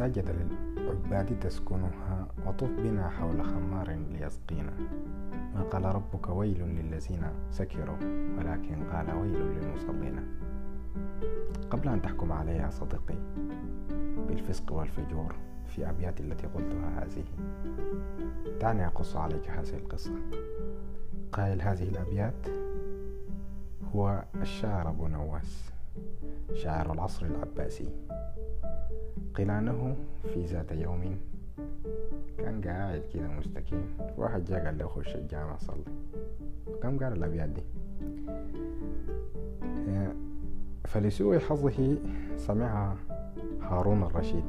مساجد للعباد تسكنها وطف بنا حول خمار ليسقينا ما قال ربك ويل للذين سكروا ولكن قال ويل للمصلين. قبل أن تحكم علي يا صديقي بالفسق والفجور في أبيات التي قلتها هذه دعني أقص عليك هذه القصة. قائل هذه الأبيات هو الشاعر أبو نواس. شاعر العصر العباسي. قيل أنه في ذات يوم كان قاعد كده مستكين واحد جاء قال له خش الجامع صلي. قام قال الأبيات دي فلسوء حظه سمعها هارون الرشيد.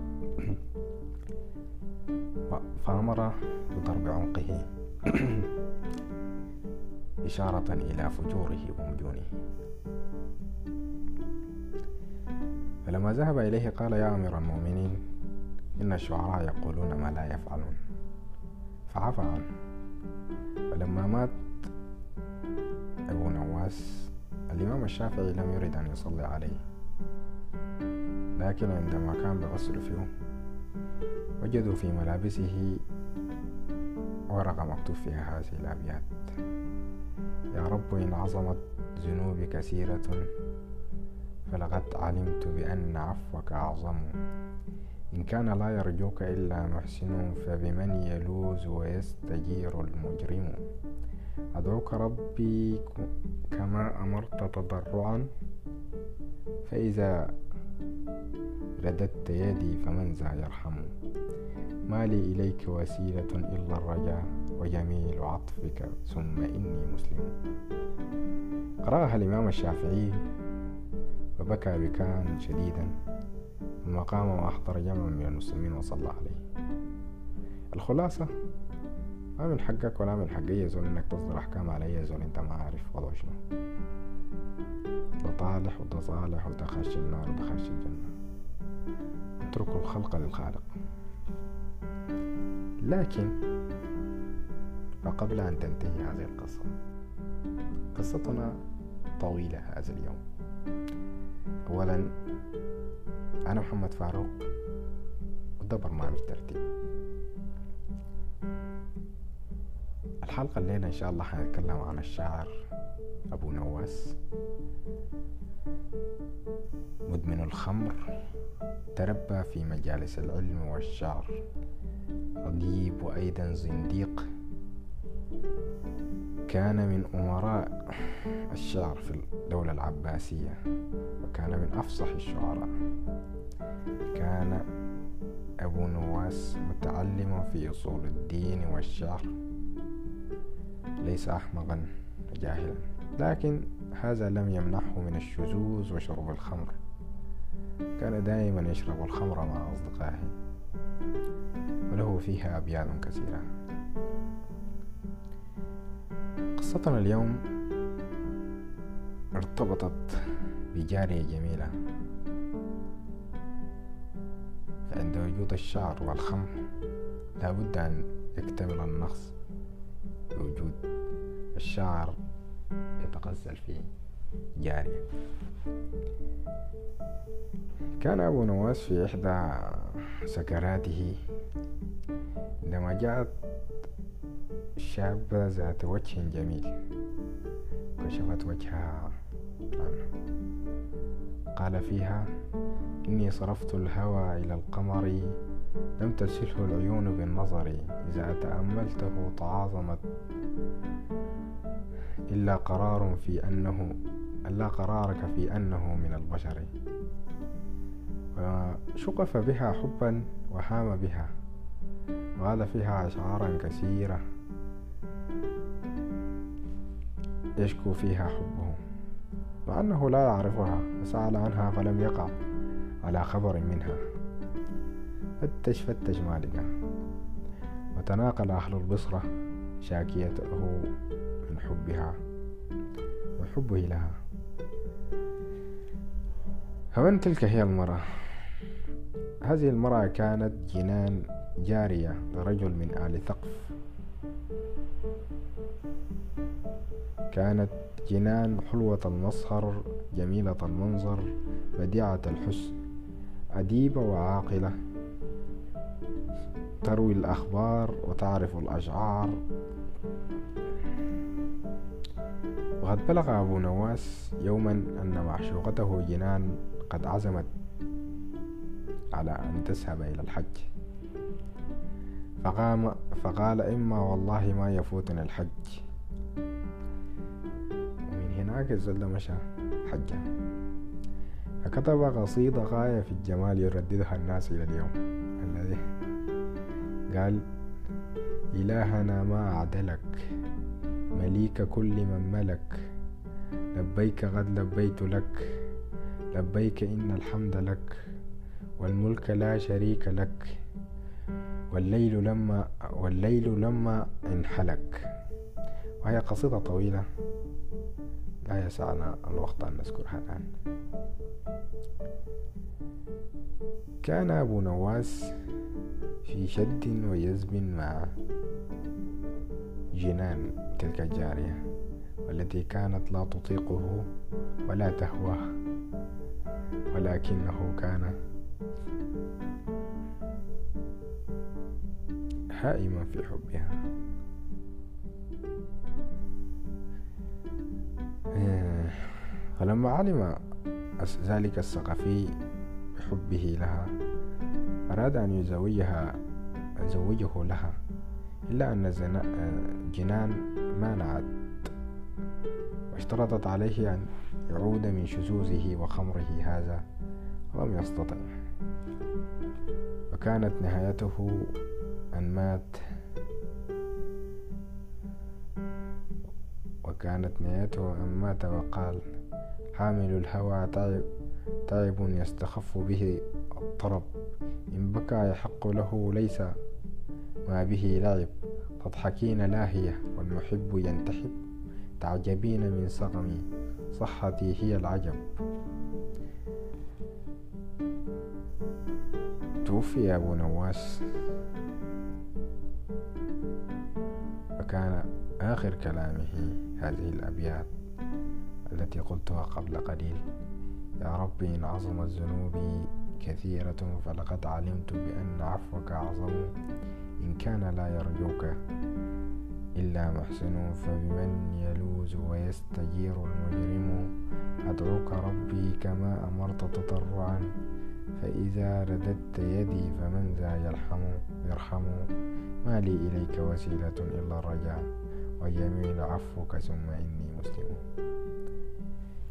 فأمر بضرب عنقه إشارة إلى فجوره ومجونه فلما ذهب إليه قال يا أمير المؤمنين إن الشعراء يقولون ما لا يفعلون. فعفى عنه. فلما مات أبو نواس الإمام الشافعي لم يرد أن يصلي عليه. لكن عندما كان بغسل فيه وجدوا في ملابسه ورقة مكتوب فيها هذه الأبيات. يا رب إن عظمت ذنوبي كثيرة فلقد علمت بأن عفوك أعظم. إن كان لا يرجوك إلا محسن فبمن يلوز ويستجير المجرم؟ أدعوك ربي كما أمرت تضرعا فإذا رددت يدي فمن ذا يرحم؟ ما لي إليك وسيلة إلا الرجاء وجميل عطفك ثم إني مسلم. قرأها الإمام الشافعي. فبكى بكاء شديدا ثم قام وأحضر جمع من المسلمين وصلى عليه. الخلاصة ما من حقك ولا من حق أي زول إنك تصدر أحكام على أي زول أنت ما عارف وضعه شنو. ده طالح وده صالح وده خش النار وده خش الجنة. اتركوا الخلق للخالق. لكن وقبل أن تنتهي هذه القصة قصتنا طويلة هذا اليوم. أولا أنا محمد فاروق وده برنامج ترتيب الحلقة الليلة إن شاء الله حنتكلم عن الشاعر أبو نواس. مدمن الخمر تربى في مجالس العلم والشعر. أديب وأيضا زنديق. كان من أمراء الشعر في الدولة العباسية وكان من أفصح الشعراء. كان أبو نواس متعلما في أصول الدين والشعر ليس أحمقا جاهلا لكن هذا لم يمنعه من الشذوذ وشرب الخمر. كان دائما يشرب الخمر مع أصدقائه وله فيها أبيات كثيرة. قصتنا اليوم ارتبطت بجارية جميلة فعند وجود الشعر والخمر لابد أن يكتمل النقص بوجود الشعر يتغزل في جارية. كان أبو نواس في إحدى سكراته عندما جاءت شابة ذات وجه جميل. كشفت وجهها عنه قال فيها إني صرفت الهوى إلى القمر لم تسله العيون بالنظر إذا تأملته تعاظمت. إلا قرار في أنه إلا قرارك في أنه من البشر. وشقف بها حبا وهام بها. وقال فيها أشعارا كثيرة. يشكو فيها حبه مع أنه لا يعرفها فسأل عنها فلم يقع على خبر منها. فتش فتش ما لقى وتناقل أهل البصرة شاكيته من حبها وحبه لها. فمن تلك هي المرأة؟ هذه المرأة كانت جنان جارية لرجل من آل ثقف. كانت جنان حلوة المصهر جميلة المنظر بديعة الحسن أديبة وعاقلة. تروي الأخبار وتعرف الأشعار. وقد بلغ أبو نواس يوما أن معشوقته جنان قد عزمت على أن تذهب إلى الحج. فقام فقال إما والله ما يفوتنا الحج. ومن هناك الزلة مشى حجا فكتب قصيدة غاية في الجمال يرددها الناس إلى اليوم. الذي قال إلهنا ما أعدلك مليك كل من ملك. لبيك قد لبيت لك لبيك إن الحمد لك والملك لا شريك لك. والليل لما والليل لما انحلك. وهي قصيدة طويلة. لا يسعنا الوقت أن نذكرها الآن. كان أبو نواس في شد وجذب مع جنان تلك الجارية والتي كانت لا تطيقه ولا تهواه ولكنه كان هائما في حبها. فلما علم ذلك الثقفي بحبه لها أراد أن يزوجها يزوجه لها إلا أن جنان مانعت واشترطت عليه أن يعود من شذوذه وخمره هذا ولم يستطع. وكانت نهايته أن مات. وكانت نهايته أن مات وقال حامل الهوى تعب تعب يستخف به الطرب. إن بكى يحق له ليس ما به لعب. تضحكين لاهية والمحب ينتحب. تعجبين من سقمي صحتي هي العجب. توفي أبو نواس. وكان آخر كلامه هذه الأبيات. التي قلتها قبل قليل. يا ربي إن عظمت ذنوبي كثيرة فلقد علمت بأن عفوك أعظم. إن كان لا يرجوك إلا محسن فبمن يلوز ويستجير المجرم؟ أدعوك ربي كما أمرت تضرعا فإذا رددت يدي فمن ذا يرحم؟ يرحم. ما لي إليك وسيلة إلا الرجاء وجميل عفوك ثم إني مسلم.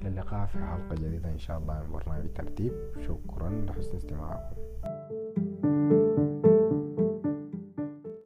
إلى اللقاء في حلقة جديدة إن شاء الله من برنامج ترتيب. شكرا لحسن استماعكم.